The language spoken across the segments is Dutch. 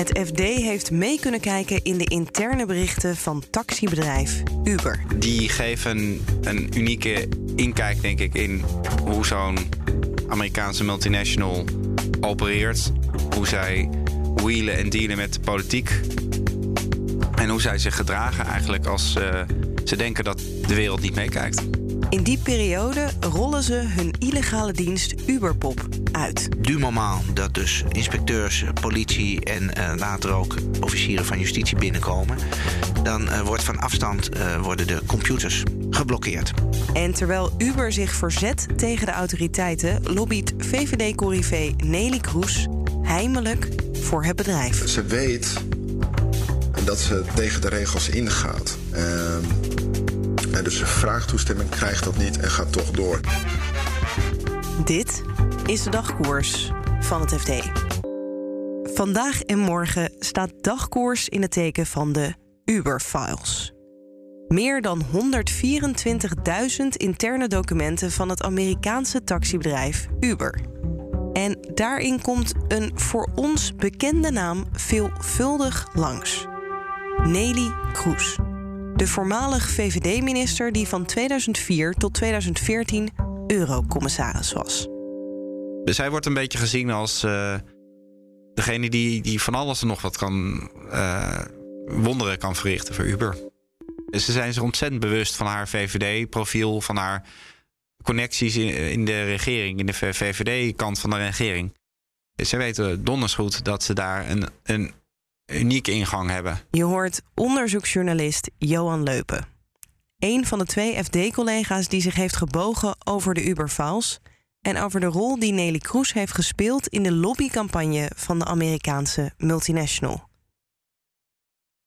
Het FD heeft mee kunnen kijken in de interne berichten van taxibedrijf Uber. Die geven een unieke inkijk, denk ik, in hoe zo'n Amerikaanse multinational opereert. Hoe zij wheelen en dealen met de politiek. En hoe zij zich gedragen eigenlijk als uh, ze denken dat de wereld niet meekijkt. In die periode rollen ze hun illegale dienst Uberpop uit. Du moment dat dus inspecteurs, politie en uh, later ook officieren van justitie binnenkomen, dan uh, wordt van afstand uh, worden de computers geblokkeerd. En terwijl Uber zich verzet tegen de autoriteiten, lobbyt VVD-corrivé Nelly Kroes heimelijk voor het bedrijf. Ze weet dat ze tegen de regels ingaat. Dus ze vraagt toestemming, krijgt dat niet en gaat toch door. Dit is de dagkoers van het FD. Vandaag en morgen staat dagkoers in het teken van de Uber-files. Meer dan 124.000 interne documenten van het Amerikaanse taxibedrijf Uber. En daarin komt een voor ons bekende naam veelvuldig langs. Nelly Kroes. De voormalig VVD-minister die van 2004 tot 2014 eurocommissaris was. Dus wordt een beetje gezien als uh, degene die, die van alles en nog wat kan uh, wonderen kan verrichten voor Uber. Dus ze zijn zich ontzettend bewust van haar VVD-profiel, van haar connecties in, in de regering, in de VVD-kant van de regering. Dus ze weten donders goed dat ze daar een, een unieke ingang hebben. Je hoort onderzoeksjournalist Johan Leupen. Een van de twee FD-collega's die zich heeft gebogen over de Uber-files en over de rol die Nelly Kroes heeft gespeeld in de lobbycampagne van de Amerikaanse multinational.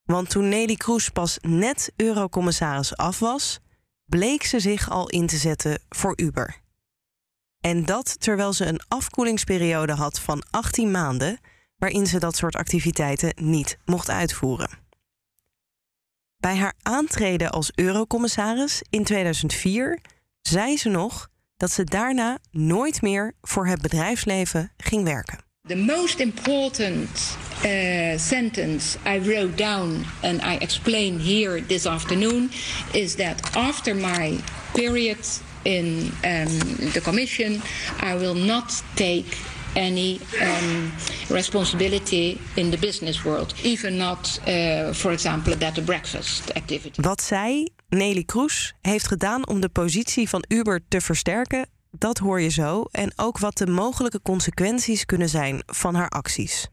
Want toen Nelly Kroes pas net eurocommissaris af was, bleek ze zich al in te zetten voor Uber. En dat terwijl ze een afkoelingsperiode had van 18 maanden waarin ze dat soort activiteiten niet mocht uitvoeren. Bij haar aantreden als eurocommissaris in 2004 zei ze nog dat ze daarna nooit meer voor het bedrijfsleven ging werken. The most important uh, sentence I wrote down and I explain here this afternoon is that after my period in um, the commission, I will not take any um, responsibility in the business world. Even not, uh, for example, that the breakfast activity. Wat zij, Nelly Kroes, heeft gedaan om de positie van Uber te versterken, dat hoor je zo. En ook wat de mogelijke consequenties kunnen zijn van haar acties.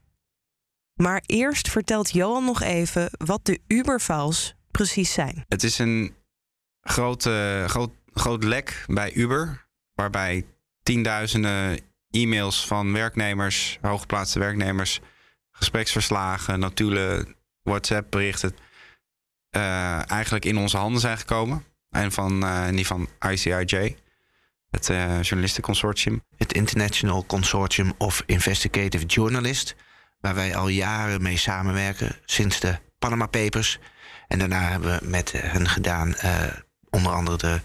Maar eerst vertelt Johan nog even wat de Uber-files precies zijn. Het is een grote, groot, groot lek bij Uber, waarbij tienduizenden e-mails van werknemers, hooggeplaatste werknemers, gespreksverslagen, notulen, WhatsApp-berichten uh, eigenlijk in onze handen zijn gekomen. En van uh, die van ICIJ, het uh, journalistenconsortium. Het International Consortium of Investigative Journalists, waar wij al jaren mee samenwerken sinds de Panama Papers. En daarna hebben we met hen gedaan onder andere de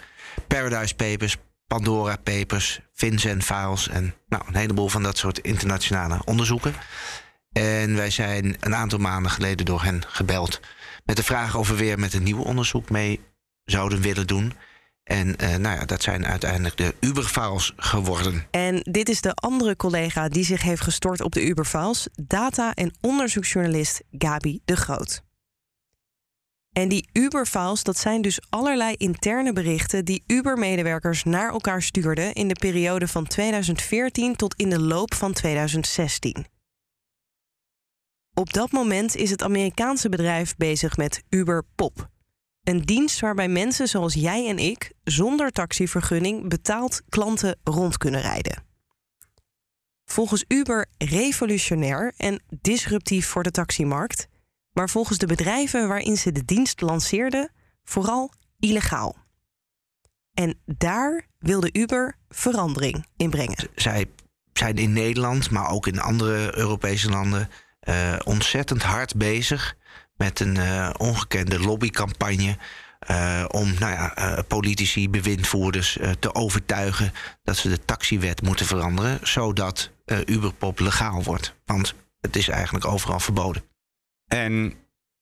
Paradise Papers, Pandora Papers, Vincent Files en nou, een heleboel van dat soort internationale onderzoeken. En wij zijn een aantal maanden geleden door hen gebeld met de vraag of we weer met een nieuw onderzoek mee zouden willen doen. En uh, nou ja, dat zijn uiteindelijk de Uberfiles geworden. En dit is de andere collega die zich heeft gestort op de Uberfiles, data- en onderzoeksjournalist Gabi de Groot. En die Uber-files, dat zijn dus allerlei interne berichten die Uber-medewerkers naar elkaar stuurden in de periode van 2014 tot in de loop van 2016. Op dat moment is het Amerikaanse bedrijf bezig met Uber Pop. Een dienst waarbij mensen zoals jij en ik zonder taxivergunning betaald klanten rond kunnen rijden. Volgens Uber revolutionair en disruptief voor de taximarkt, maar volgens de bedrijven waarin ze de dienst lanceerden vooral illegaal. En daar wilde Uber verandering in brengen. Zij zijn in Nederland, maar ook in andere Europese landen, uh, ontzettend hard bezig met een uh, ongekende lobbycampagne. Uh, om nou ja, politici, bewindvoerders te overtuigen dat ze de taxiwet moeten veranderen, zodat Uberpop legaal wordt. Want het is eigenlijk overal verboden. En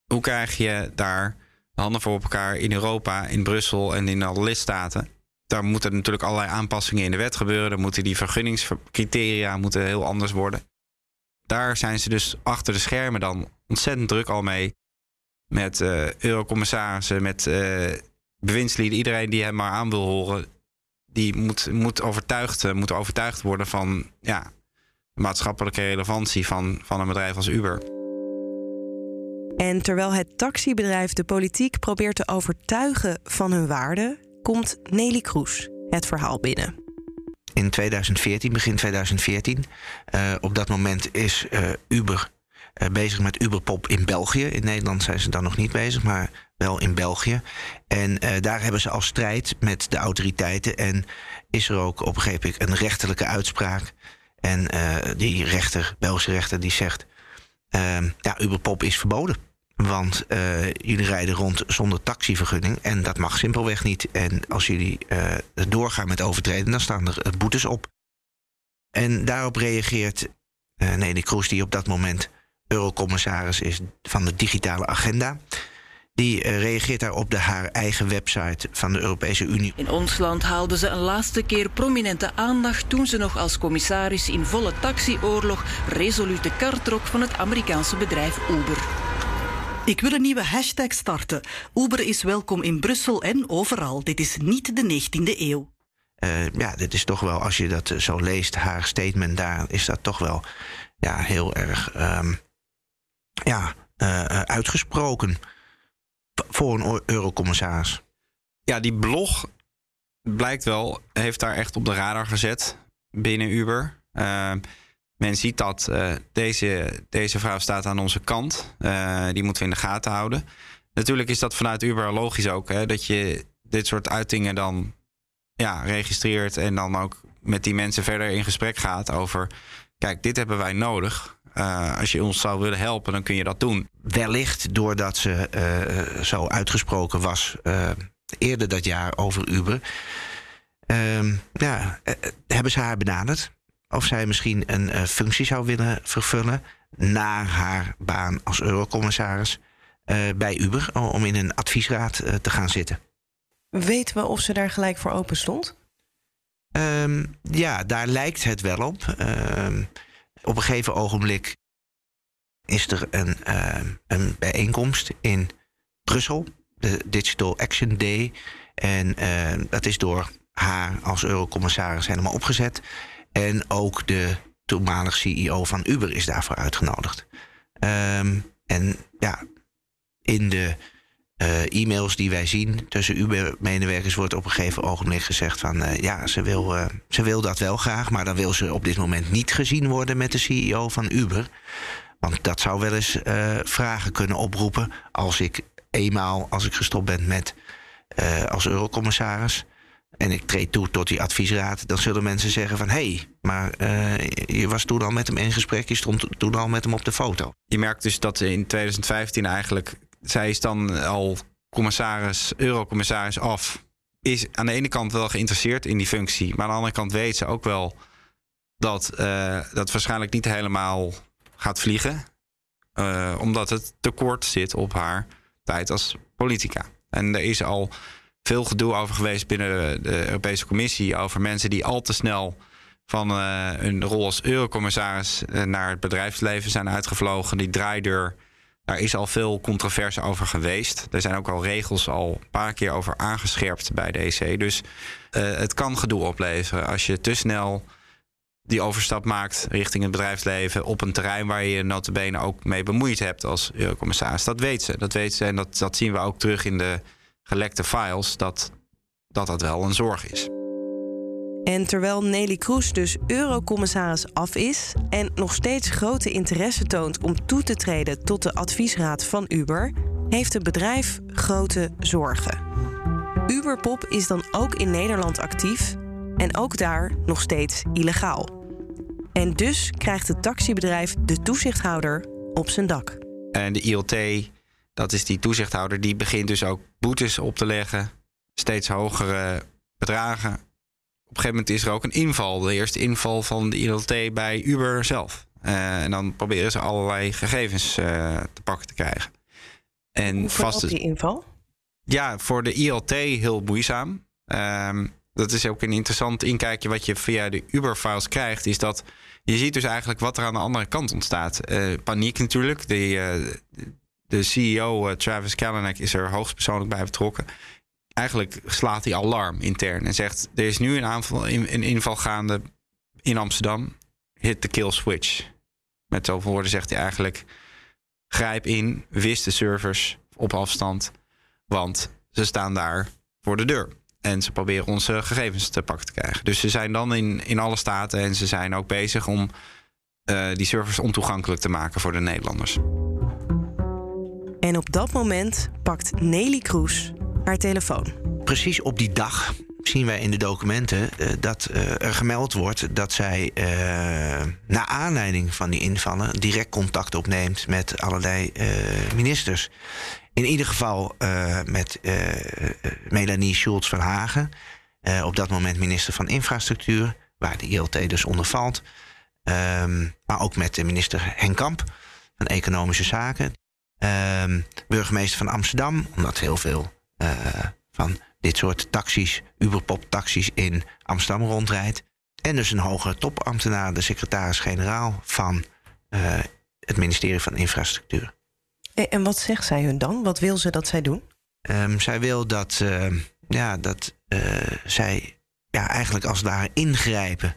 hoe krijg je daar de handen voor op elkaar in Europa, in Brussel en in alle lidstaten? Daar moeten natuurlijk allerlei aanpassingen in de wet gebeuren. Dan moeten die vergunningscriteria moeten heel anders worden. Daar zijn ze dus achter de schermen dan ontzettend druk al mee. Met uh, eurocommissarissen, met uh, bewindslieden, iedereen die hem maar aan wil horen. Die moet, moet, overtuigd, eh, moet overtuigd worden van ja, de maatschappelijke relevantie van, van een bedrijf als Uber. En terwijl het taxibedrijf de politiek probeert te overtuigen van hun waarde, komt Nelly Kroes het verhaal binnen. In 2014, begin 2014, uh, op dat moment is uh, Uber uh, bezig met Uberpop in België. In Nederland zijn ze dan nog niet bezig, maar wel in België. En daar hebben ze al strijd met de autoriteiten. En is er ook, op een gegeven moment, een rechterlijke uitspraak. En die rechter, Belgische rechter, die zegt... ja, Uberpop is verboden. Want uh, jullie rijden rond zonder taxivergunning en dat mag simpelweg niet. En als jullie uh, doorgaan met overtreden, dan staan er uh, boetes op. En daarop reageert uh, Nelly Kroes, die op dat moment eurocommissaris is van de digitale agenda. Die reageert daar op de haar eigen website van de Europese Unie. In ons land haalden ze een laatste keer prominente aandacht toen ze nog als commissaris in volle taxioorlog resoluut de kar trok van het Amerikaanse bedrijf Uber. Ik wil een nieuwe hashtag starten. Uber is welkom in Brussel en overal. Dit is niet de 19e eeuw. Uh, ja, dit is toch wel, als je dat zo leest, haar statement daar, is dat toch wel ja, heel erg um, ja, uh, uitgesproken voor een eurocommissaris. Ja, die blog blijkt wel, heeft daar echt op de radar gezet binnen Uber. Uh, men ziet dat uh, deze, deze vrouw staat aan onze kant. Uh, die moeten we in de gaten houden. Natuurlijk is dat vanuit Uber logisch ook. Hè, dat je dit soort uitingen dan ja, registreert. En dan ook met die mensen verder in gesprek gaat over... kijk, dit hebben wij nodig. Uh, als je ons zou willen helpen, dan kun je dat doen. Wellicht doordat ze zo uitgesproken was eerder dat jaar over Uber... Ehm, ja, hebben ze haar benaderd of zij misschien een uh, functie zou willen vervullen na haar baan als eurocommissaris uh, bij Uber om in een adviesraad uh, te gaan zitten. Weten we of ze daar gelijk voor open stond? Um, ja, daar lijkt het wel op. Um, op een gegeven ogenblik is er een, een bijeenkomst in Brussel, de Digital Action Day. En dat is door haar als eurocommissaris helemaal opgezet. En ook de toenmalig CEO van Uber is daarvoor uitgenodigd. Um, en ja, in de uh, e-mails die wij zien tussen Uber-medewerkers wordt op een gegeven ogenblik gezegd van uh, ja, ze wil, uh, ze wil dat wel graag, maar dan wil ze op dit moment niet gezien worden met de CEO van Uber. Want dat zou wel eens vragen kunnen oproepen als ik eenmaal, als ik gestopt ben met als eurocommissaris, en ik treed toe tot die adviesraad, dan zullen mensen zeggen van hé, hey, maar uh, je was toen al met hem in gesprek, je stond toen al met hem op de foto. Je merkt dus dat in 2015 eigenlijk, zij is dan al commissaris, eurocommissaris af, is aan de ene kant wel geïnteresseerd in die functie, maar aan de andere kant weet ze ook wel dat uh, dat waarschijnlijk niet helemaal gaat vliegen, uh, omdat het tekort zit op haar tijd als politica. En er is al veel gedoe over geweest binnen de Europese Commissie. Over mensen die al te snel van uh, hun rol als eurocommissaris uh, naar het bedrijfsleven zijn uitgevlogen. Die draaideur, daar is al veel controverse over geweest. Er zijn ook al regels al een paar keer over aangescherpt bij de EC. Dus uh, het kan gedoe opleveren als je te snel die overstap maakt richting het bedrijfsleven op een terrein waar je je notabene ook mee bemoeid hebt als eurocommissaris. Dat weet ze. Dat weet ze en dat, dat zien we ook terug in de gelekte files, dat, dat dat wel een zorg is. En terwijl Nelly Kroes dus eurocommissaris af is en nog steeds grote interesse toont om toe te treden tot de adviesraad van Uber, heeft het bedrijf grote zorgen. Uberpop is dan ook in Nederland actief en ook daar nog steeds illegaal. En dus krijgt het taxibedrijf de toezichthouder op zijn dak. En de ILT, dat is die toezichthouder, die begint dus ook boetes op te leggen. Steeds hogere bedragen. Op een gegeven moment is er ook een inval. De eerste inval van de ILT bij Uber zelf. Uh, en dan proberen ze allerlei gegevens uh, te pakken te krijgen. En Hoe vast die inval? Ja, voor de ILT heel moeizaam. Um, dat is ook een interessant inkijkje wat je via de Uber-files krijgt. Is dat je ziet dus eigenlijk wat er aan de andere kant ontstaat. Uh, paniek natuurlijk. De, de CEO Travis Kalanick is er hoogstpersoonlijk bij betrokken eigenlijk slaat hij alarm intern en zegt: er is nu een, aanval, een inval gaande in Amsterdam. Hit the kill switch. Met zoveel woorden zegt hij eigenlijk: grijp in, wist de servers op afstand, want ze staan daar voor de deur. En ze proberen onze gegevens te pakken te krijgen. Dus ze zijn dan in, in alle staten en ze zijn ook bezig om uh, die servers ontoegankelijk te maken voor de Nederlanders. En op dat moment pakt Nelly Kroes haar telefoon. Precies op die dag zien wij in de documenten uh, dat uh, er gemeld wordt dat zij uh, naar aanleiding van die invallen direct contact opneemt met allerlei ministers. In ieder geval met Melanie Schultz van Hagen, op dat moment minister van Infrastructuur, waar de ILT dus onder valt. Um, maar ook met de minister Henk Kamp van Economische Zaken. Um, burgemeester van Amsterdam, omdat heel veel uh, van dit soort taxis, Uberpop-taxis in Amsterdam rondrijdt. En dus een hoge topambtenaar, de secretaris-generaal van uh, het ministerie van Infrastructuur. En wat zegt zij hun dan? Wat wil ze dat zij doen? Um, zij wil dat, uh, ja, dat zij ja, eigenlijk als ware ingrijpen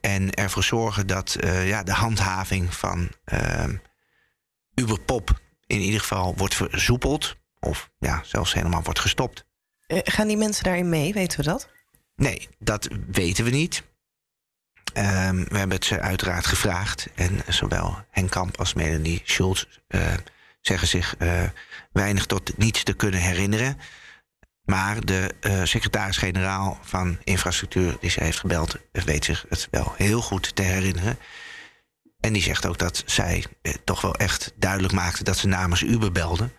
en ervoor zorgen dat ja, de handhaving van ehm, Uberpop in ieder geval wordt versoepeld. Of ja, zelfs helemaal wordt gestopt. Uh, gaan die mensen daarin mee? Weten we dat? Nee, dat weten we niet. Um, we hebben het ze uiteraard gevraagd. En zowel Henk Kamp als Melanie Schultz uh, zeggen zich uh, weinig tot niets te kunnen herinneren. Maar de secretaris-generaal van infrastructuur die ze heeft gebeld, weet zich het wel heel goed te herinneren. En die zegt ook dat zij toch wel echt duidelijk maakte dat ze namens Uber belden.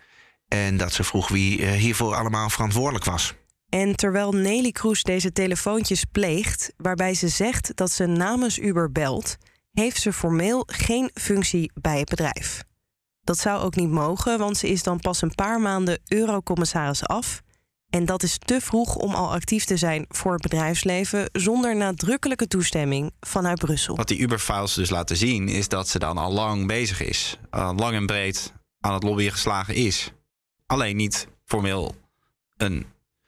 En dat ze vroeg wie uh, hiervoor allemaal verantwoordelijk was. En terwijl Nelly Kroes deze telefoontjes pleegt, waarbij ze zegt dat ze namens Uber belt, heeft ze formeel geen functie bij het bedrijf. Dat zou ook niet mogen, want ze is dan pas een paar maanden eurocommissaris af. En dat is te vroeg om al actief te zijn voor het bedrijfsleven zonder nadrukkelijke toestemming vanuit Brussel. Wat die Uber-files dus laten zien, is dat ze dan al lang bezig is. Al lang en breed aan het lobbyen geslagen is alleen niet formeel een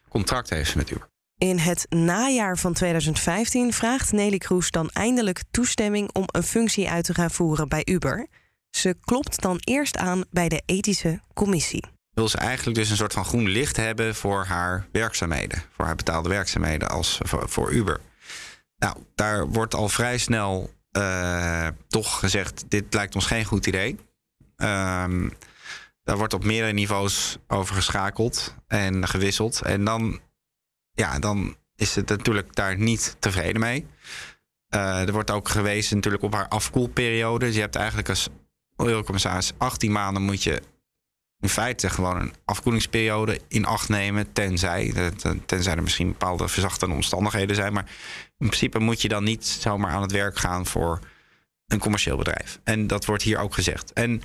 contract heeft met Uber. In het najaar van 2015 vraagt Nelly Kroes dan eindelijk toestemming om een functie uit te gaan voeren bij Uber. Ze klopt dan eerst aan bij de ethische commissie. Wil ze eigenlijk dus een soort van groen licht hebben voor haar werkzaamheden, voor haar betaalde werkzaamheden als voor, Uber. Nou, daar wordt al vrij snel uh, toch gezegd: dit lijkt ons geen goed idee. Um, daar wordt op meerdere niveaus over geschakeld en gewisseld. En dan, ja, dan is het natuurlijk daar niet tevreden mee. Uh, er wordt ook gewezen natuurlijk op haar afkoelperiode. Dus je hebt eigenlijk als eurocommissaris 18 maanden moet je in feite gewoon een afkoelingsperiode in acht nemen. Tenzij, tenzij er misschien bepaalde verzachtende omstandigheden zijn. Maar in principe moet je dan niet zomaar aan het werk gaan voor een commercieel bedrijf. En dat wordt hier ook gezegd. En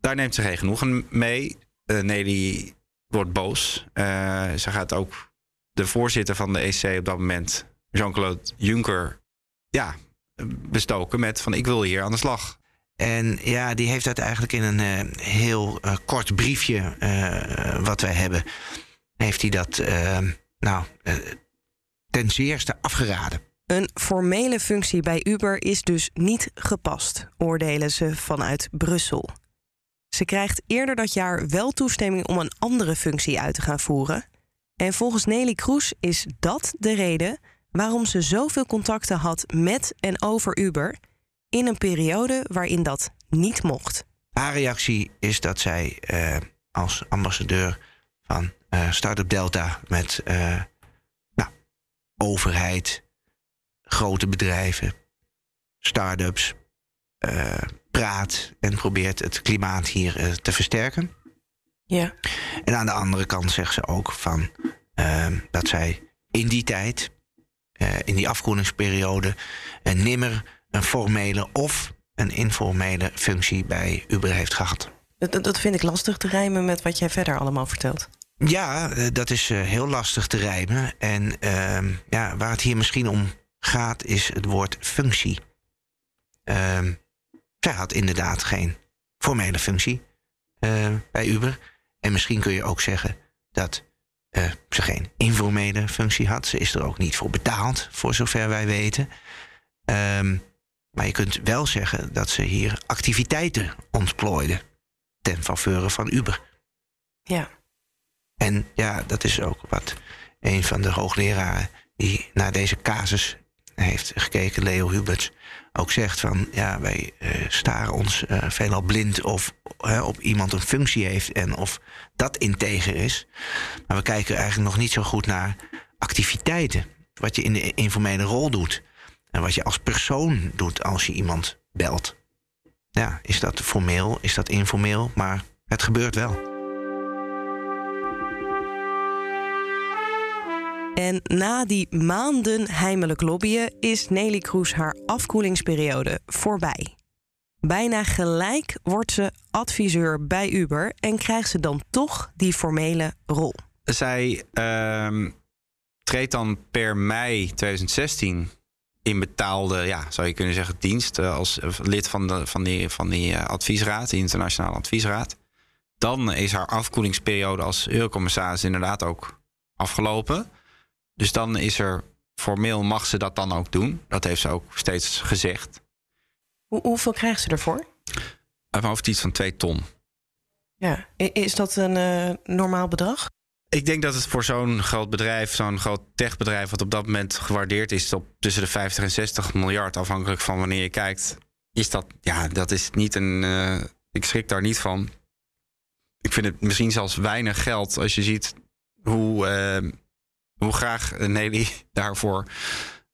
daar neemt ze geen genoegen mee. Uh, Nelly wordt boos. Uh, ze gaat ook de voorzitter van de EC op dat moment, Jean-Claude Juncker, ja, bestoken met van ik wil hier aan de slag. En ja, die heeft dat eigenlijk in een uh, heel uh, kort briefje uh, wat wij hebben, heeft hij dat nou ten zeerste afgeraden. Een formele functie bij Uber is dus niet gepast, oordelen ze vanuit Brussel. Ze krijgt eerder dat jaar wel toestemming om een andere functie uit te gaan voeren. En volgens Nelly Kroes is dat de reden waarom ze zoveel contacten had met en over Uber in een periode waarin dat niet mocht. Haar reactie is dat zij uh, als ambassadeur van uh, Startup Delta met uh, nou, overheid, grote bedrijven, start-ups praat en probeert het klimaat hier te versterken. Ja. En aan de andere kant zegt ze ook van dat zij in die tijd, in die afkoelingsperiode, nimmer een formele of een informele functie bij Uber heeft gehad. Dat, dat vind ik lastig te rijmen met wat jij verder allemaal vertelt. Ja, eh, dat is eh, heel lastig te rijmen. En uh, ja, waar het hier misschien om gaat, is het woord functie. Uh, zij had inderdaad geen formele functie uh, bij Uber. En misschien kun je ook zeggen dat ze geen informele functie had. Ze is er ook niet voor betaald, voor zover wij weten. Maar je kunt wel zeggen dat ze hier activiteiten ontplooiden ten faveur van Uber. Ja. En ja, dat is ook wat een van de hoogleraren die naar deze casus heeft gekeken, Leo Huberts, ook zegt van ja, wij uh, staren ons uh, veelal blind of uh, op iemand een functie heeft en of dat integer is. Maar we kijken eigenlijk nog niet zo goed naar activiteiten. Wat je in de informele rol doet. En wat je als persoon doet als je iemand belt. Ja, is dat formeel, is dat informeel, maar het gebeurt wel. En na die maanden heimelijk lobbyen is Nelly Kroes haar afkoelingsperiode voorbij. Bijna gelijk wordt ze adviseur bij Uber en krijgt ze dan toch die formele rol. Zij uh, treedt dan per mei 2016 in betaalde, ja, zou je kunnen zeggen, dienst eh, als lid van, de, van die, van die uh, adviesraad, de internationale adviesraad. Dan is haar afkoelingsperiode als eurocommissaris inderdaad ook afgelopen. Dus dan is er formeel mag ze dat dan ook doen. Dat heeft ze ook steeds gezegd. Hoe, hoeveel krijgt ze ervoor? Een hoofd iets van twee ton. Ja, is dat een uh, normaal bedrag? Ik denk dat het voor zo'n groot bedrijf, zo'n groot techbedrijf, wat op dat moment gewaardeerd is op tussen de 50 en 60 miljard, afhankelijk van wanneer je kijkt, is dat, ja, dat is niet een. Uh, ik schrik daar niet van. Ik vind het misschien zelfs weinig geld als je ziet hoe, uh, hoe graag Nelly daarvoor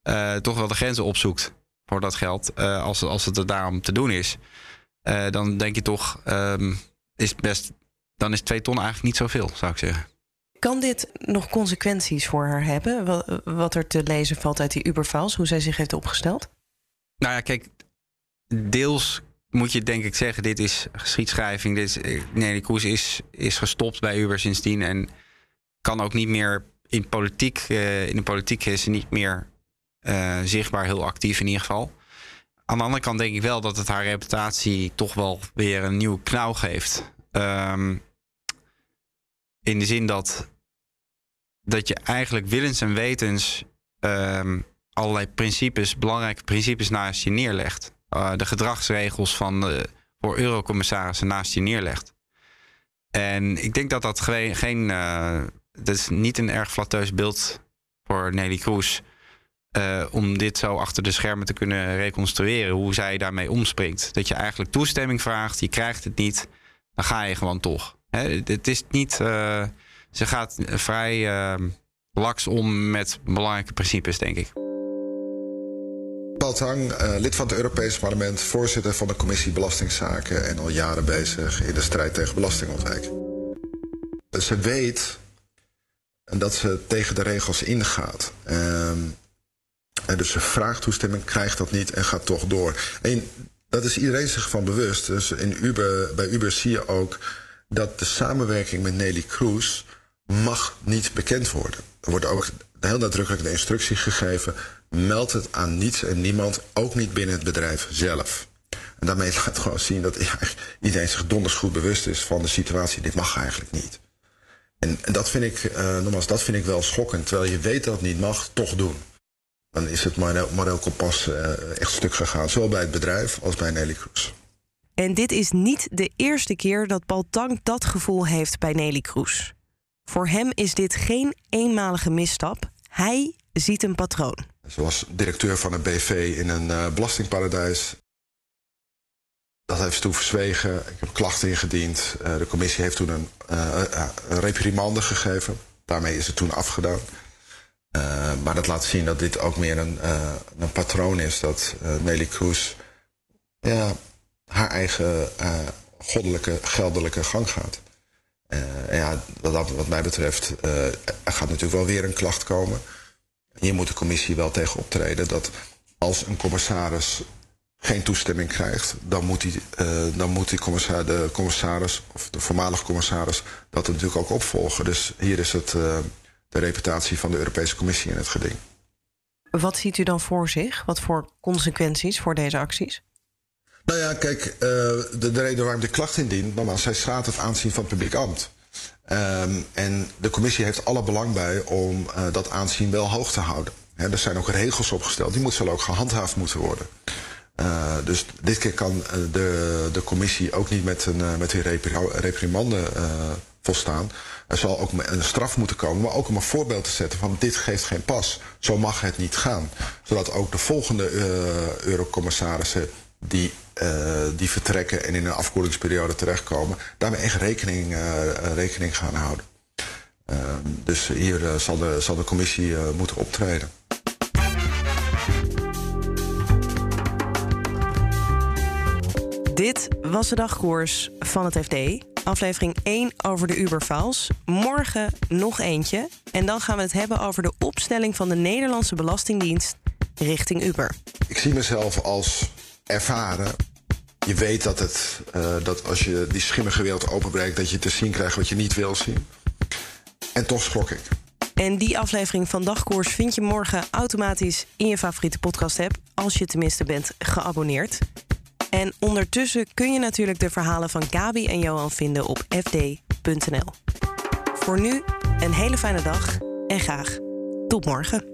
uh, toch wel de grenzen opzoekt voor dat geld, als, als het er daarom te doen is. dan denk je toch, um, is best, dan is twee ton eigenlijk niet zoveel, zou ik zeggen. Kan dit nog consequenties voor haar hebben? Wat er te lezen valt uit die Uberfiles, hoe zij zich heeft opgesteld? Nou ja, kijk, deels moet je denk ik zeggen, dit is geschiedschrijving. Dit is, eh, Nelly Kroes is, is gestopt bij Uber sindsdien en kan ook niet meer in politiek, uh, in de politiek is ze niet meer uh, zichtbaar heel actief in ieder geval. Aan de andere kant denk ik wel dat het haar reputatie toch wel weer een nieuwe knauw geeft. Um, in de zin dat dat je eigenlijk willens en wetens um, allerlei principes, belangrijke principes naast je neerlegt. Uh, de gedragsregels van de, voor eurocommissarissen naast je neerlegt. En ik denk dat dat geen. geen uh, dat is niet een erg flatteus beeld voor Nelly Kroes. Uh, om dit zo achter de schermen te kunnen reconstrueren. Hoe zij daarmee omspringt. Dat je eigenlijk toestemming vraagt, je krijgt het niet. Dan ga je gewoon toch. Hè, het is niet ze gaat vrij uh, laks om met belangrijke principes, denk ik. Paul Tang, uh, lid van het Europese parlement, voorzitter van de commissie Belastingzaken en al jaren bezig in de strijd tegen belastingontwijking. Ze weet dat ze tegen de regels ingaat. Uh, en dus ze vraagt toestemming, krijgt dat niet en gaat toch door. En dat is iedereen zich van bewust. Dus in Uber, bij Uber zie je ook dat de samenwerking met Nelly Kroes mag niet bekend worden. Er wordt ook heel nadrukkelijk de instructie gegeven: meld het aan niets en niemand, ook niet binnen het bedrijf zelf. En daarmee laat gewoon zien dat iedereen zich donders goed bewust is van de situatie. Dit mag eigenlijk niet. En, dat vind ik, uh, nogmaals, dat vind ik wel schokkend. Terwijl je weet dat het niet mag, toch doen. Dan is het moreel kompas uh, echt stuk gegaan. Zowel bij het bedrijf als bij Nelly Kroes. En dit is niet de eerste keer dat Paul Tang dat gevoel heeft bij Nelly Kroes. Voor hem is dit geen eenmalige misstap. Hij ziet een patroon. Was directeur van een BV in een belastingparadijs. Dat heeft ze toen verzwegen. Ik heb klachten ingediend. de commissie heeft toen een, een reprimande gegeven. Daarmee is het toen afgedaan. maar dat laat zien dat dit ook meer een, een patroon is. Dat Nelly Kroes ja, haar eigen goddelijke, geldelijke gang gaat. Uh, ja, wat, wat mij betreft, uh, er gaat natuurlijk wel weer een klacht komen. Hier moet de commissie wel tegen optreden dat als een commissaris geen toestemming krijgt, dan moet, die, uh, dan moet die commissaris, de commissaris, of de voormalige commissaris, dat natuurlijk ook opvolgen. Dus hier is het de reputatie van de Europese Commissie in het geding. Wat ziet u dan voor zich? Wat voor consequenties voor deze acties? Nou ja, kijk, uh, de, de, reden waarom de klacht indient, nogmaals, zij schaadt het aanzien van het publiek ambt. Um, en de commissie heeft alle belang bij om uh, dat aanzien wel hoog te houden. Er zijn ook regels opgesteld, die moeten, ook gehandhaafd moeten worden. Uh, dus dit keer kan de, de commissie ook niet met een, met een reprimande volstaan. Er zal ook een straf moeten komen, maar ook om een voorbeeld te zetten van dit geeft geen pas. Zo mag het niet gaan. Zodat ook de volgende eurocommissarissen die, die vertrekken en in een afkoelingsperiode terechtkomen, daarmee echt rekening, uh, rekening gaan houden. Uh, dus hier zal, de, zal de commissie moeten optreden. Dit was de dagkoers van het FD. Aflevering 1 over de Uberfiles. Morgen nog eentje. En dan gaan we het hebben over de opstelling van de Nederlandse Belastingdienst richting Uber. Ik zie mezelf als ervaren. Je weet dat, het, uh, dat als je die schimmige wereld openbreekt, dat je te zien krijgt wat je niet wil zien. En toch schrok ik. En die aflevering van Dagkoers vind je morgen automatisch in je favoriete podcast-app. Als je tenminste bent geabonneerd. En ondertussen kun je natuurlijk de verhalen van Gabi en Johan vinden op fd.nl. Voor nu een hele fijne dag en graag tot morgen.